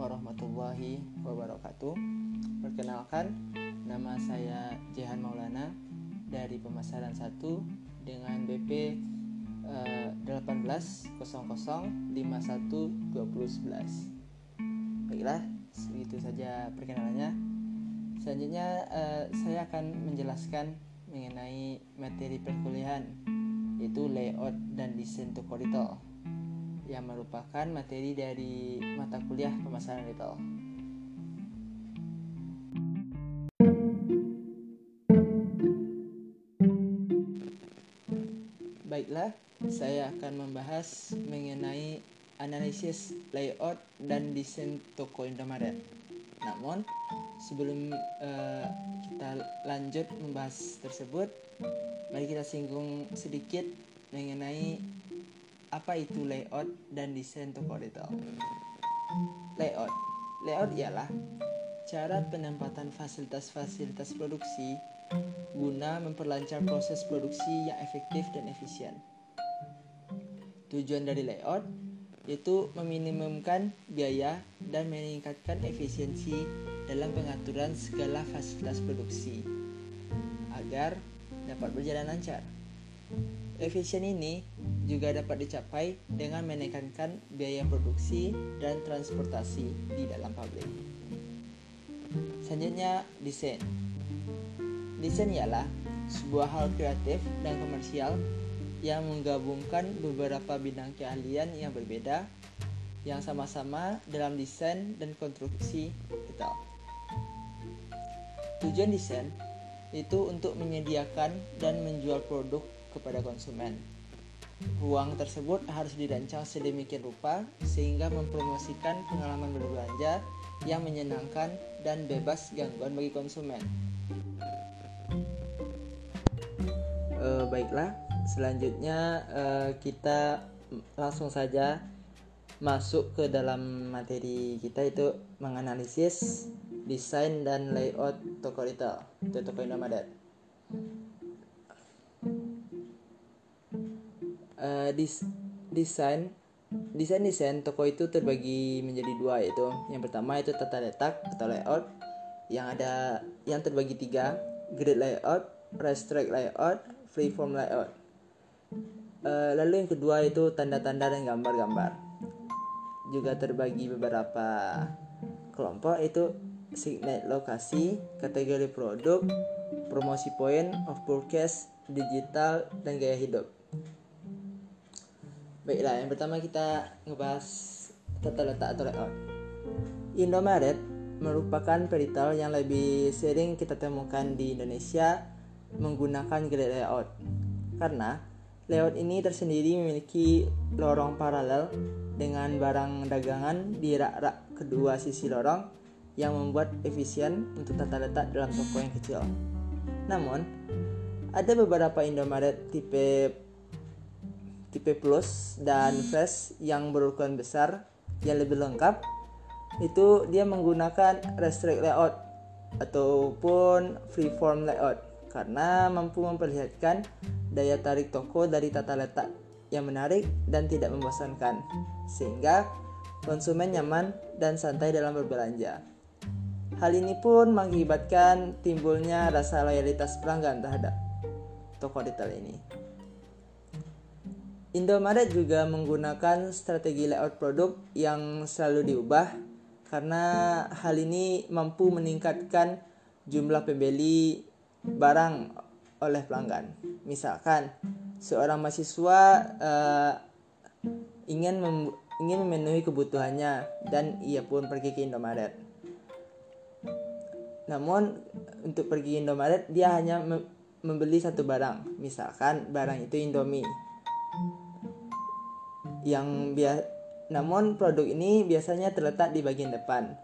warahmatullahi wabarakatuh. Perkenalkan, nama saya Jehan Maulana dari pemasaran 1 dengan BP eh, 1800512111. Baiklah, segitu saja perkenalannya. Selanjutnya eh, saya akan menjelaskan mengenai materi perkuliahan yaitu layout dan desain toko retail yang merupakan materi dari mata kuliah pemasaran retail. Baiklah, saya akan membahas mengenai analisis layout dan desain toko Indomaret. Namun, sebelum uh, kita lanjut membahas tersebut, mari kita singgung sedikit mengenai apa itu layout dan desain toko retail. Layout. Layout ialah cara penempatan fasilitas-fasilitas produksi guna memperlancar proses produksi yang efektif dan efisien. Tujuan dari layout yaitu meminimumkan biaya dan meningkatkan efisiensi dalam pengaturan segala fasilitas produksi agar dapat berjalan lancar. Efisien ini juga dapat dicapai dengan menekankan biaya produksi dan transportasi di dalam pabrik. Selanjutnya, desain. Desain ialah sebuah hal kreatif dan komersial yang menggabungkan beberapa bidang keahlian yang berbeda yang sama-sama dalam desain dan konstruksi retail. Tujuan desain itu untuk menyediakan dan menjual produk kepada konsumen. Ruang tersebut harus dirancang sedemikian rupa sehingga mempromosikan pengalaman berbelanja yang menyenangkan dan bebas gangguan bagi konsumen. Uh, baiklah, selanjutnya uh, kita langsung saja masuk ke dalam materi kita itu menganalisis desain dan layout toko retail atau toko Indomaret. Uh, dis desain desain desain toko itu terbagi menjadi dua yaitu yang pertama itu tata letak atau layout yang ada yang terbagi tiga grid layout, racetrack layout, freeform layout. Uh, lalu yang kedua itu tanda-tanda dan gambar-gambar. Juga terbagi beberapa kelompok itu signet lokasi, kategori produk, promosi poin, of purchase, digital, dan gaya hidup. Baiklah, yang pertama kita ngebahas tata letak atau layout. Indomaret merupakan peritel yang lebih sering kita temukan di Indonesia menggunakan grid layout. Karena layout ini tersendiri memiliki lorong paralel dengan barang dagangan di rak-rak kedua sisi lorong yang membuat efisien untuk tata letak dalam toko yang kecil. Namun, ada beberapa Indomaret tipe tipe plus dan flash yang berukuran besar yang lebih lengkap itu dia menggunakan restrict layout ataupun freeform layout karena mampu memperlihatkan daya tarik toko dari tata letak yang menarik dan tidak membosankan sehingga konsumen nyaman dan santai dalam berbelanja. Hal ini pun mengakibatkan timbulnya rasa loyalitas pelanggan terhadap toko retail ini. Indomaret juga menggunakan strategi layout produk yang selalu diubah karena hal ini mampu meningkatkan jumlah pembeli barang oleh pelanggan. Misalkan seorang mahasiswa uh, ingin mem ingin memenuhi kebutuhannya dan ia pun pergi ke Indomaret. Namun untuk pergi Indomaret dia hanya membeli satu barang, misalkan barang itu Indomie yang biasa namun produk ini biasanya terletak di bagian depan.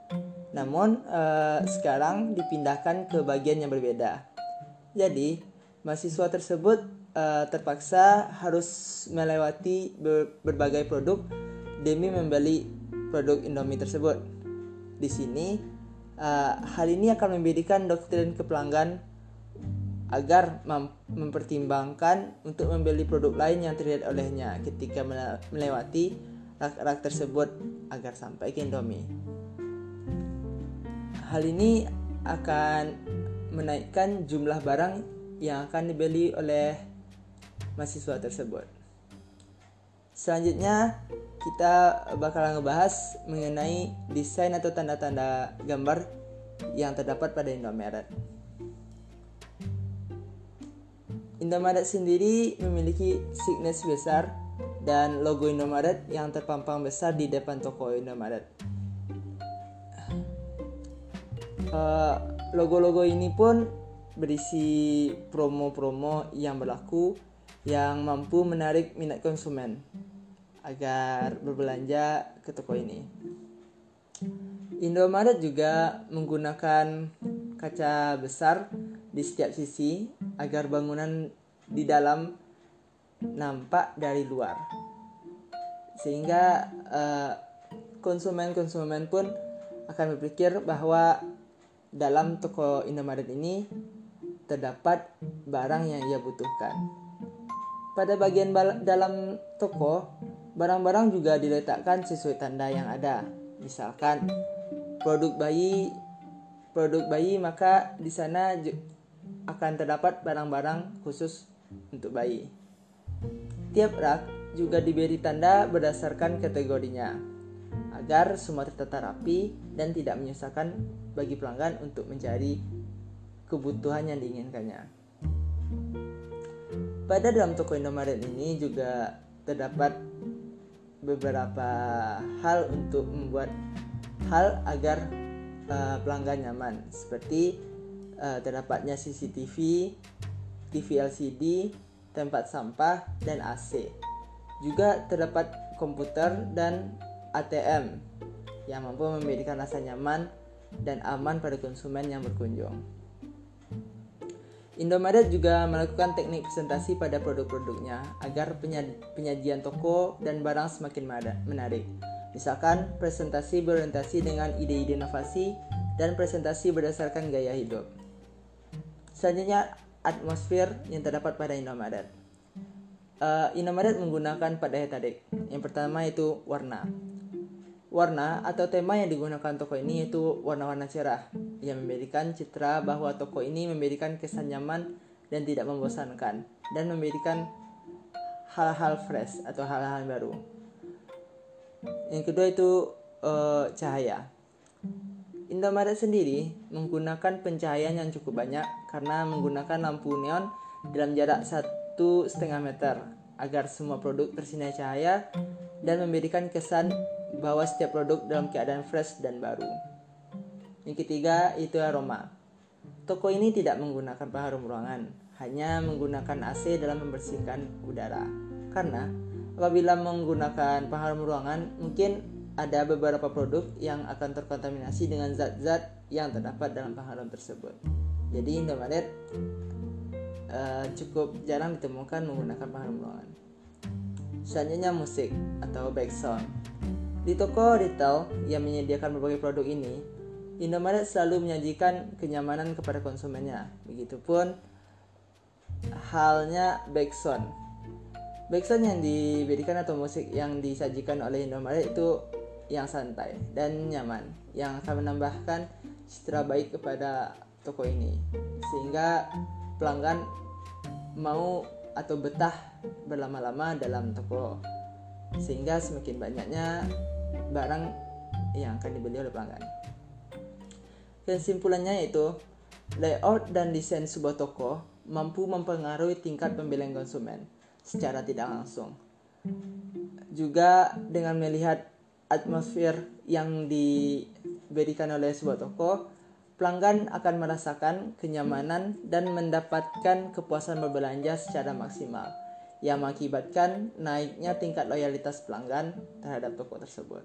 Namun eh, sekarang dipindahkan ke bagian yang berbeda. Jadi mahasiswa tersebut eh, terpaksa harus melewati ber berbagai produk demi membeli produk Indomie tersebut. Di sini eh, hal ini akan membedakan doktrin ke pelanggan agar mem mempertimbangkan untuk membeli produk lain yang terlihat olehnya ketika melewati rak-rak tersebut agar sampai ke Indomie. hal ini akan menaikkan jumlah barang yang akan dibeli oleh mahasiswa tersebut. Selanjutnya kita bakal ngebahas mengenai desain atau tanda-tanda gambar yang terdapat pada Indomaret. Indomaret sendiri memiliki signet besar dan logo Indomaret yang terpampang besar di depan toko Indomaret. Uh, logo-logo ini pun berisi promo-promo yang berlaku yang mampu menarik minat konsumen agar berbelanja ke toko ini. Indomaret juga menggunakan kaca besar di setiap sisi agar bangunan di dalam nampak dari luar. Sehingga eh, konsumen-konsumen uh, pun akan berpikir bahwa dalam toko Indomaret ini terdapat barang yang ia butuhkan. Pada bagian dalam toko, barang-barang juga diletakkan sesuai tanda yang ada. Misalkan produk bayi, produk bayi maka di sana akan terdapat barang-barang khusus untuk bayi. Tiap rak juga diberi tanda berdasarkan kategorinya agar semua tertata rapi dan tidak menyusahkan bagi pelanggan untuk mencari kebutuhan yang diinginkannya. Pada dalam toko Indomaret ini juga terdapat beberapa hal untuk membuat hal agar uh, pelanggan nyaman seperti uh, terdapatnya CCTV, TV LCD, tempat sampah dan AC. Juga terdapat komputer dan ATM yang mampu memberikan rasa nyaman dan aman pada konsumen yang berkunjung. Indomaret juga melakukan teknik presentasi pada produk-produknya agar penyajian toko dan barang semakin menarik. Misalkan presentasi berorientasi dengan ide-ide inovasi dan presentasi berdasarkan gaya hidup. Selanjutnya atmosfer yang terdapat pada Indomaret. Uh, Indomaret menggunakan pada tarik. Yang pertama itu warna. Warna atau tema yang digunakan toko ini yaitu warna-warna cerah yang memberikan citra bahwa toko ini memberikan kesan nyaman dan tidak membosankan dan memberikan hal-hal fresh atau hal-hal baru. Yang kedua itu uh, cahaya. Indomaret sendiri menggunakan pencahayaan yang cukup banyak karena menggunakan lampu neon dalam jarak satu setengah meter agar semua produk tersinar cahaya dan memberikan kesan bahwa setiap produk dalam keadaan fresh dan baru. Yang ketiga itu aroma. Toko ini tidak menggunakan pengharum ruangan, hanya menggunakan AC dalam membersihkan udara. Karena apabila menggunakan pengharum ruangan, mungkin ada beberapa produk yang akan terkontaminasi dengan zat-zat yang terdapat dalam pengharum tersebut. Jadi Indomaret uh, cukup jarang ditemukan menggunakan pengharum ruangan. Selanjutnya musik atau background. Di toko retail yang menyediakan berbagai produk ini, Indomaret selalu menyajikan kenyamanan kepada konsumennya. Begitupun halnya backsound. Backsound yang diberikan atau musik yang disajikan oleh Indomaret itu yang santai dan nyaman, yang akan menambahkan citra baik kepada toko ini, sehingga pelanggan mau atau betah berlama-lama dalam toko, sehingga semakin banyaknya barang yang akan dibeli oleh pelanggan. Kesimpulannya yaitu layout dan desain sebuah toko mampu mempengaruhi tingkat pembelian konsumen secara tidak langsung. Juga dengan melihat atmosfer yang diberikan oleh sebuah toko, pelanggan akan merasakan kenyamanan dan mendapatkan kepuasan berbelanja secara maksimal yang mengakibatkan naiknya tingkat loyalitas pelanggan terhadap toko tersebut.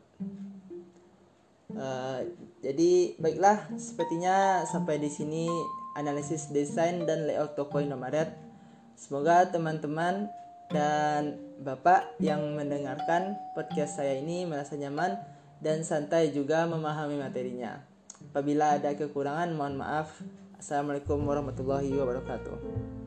Uh, jadi baiklah, sepertinya sampai di sini analisis desain dan layout toko Indomaret. Semoga teman-teman dan Bapak yang mendengarkan podcast saya ini merasa nyaman dan santai juga memahami materinya. Apabila ada kekurangan, mohon maaf. Assalamualaikum warahmatullahi wabarakatuh.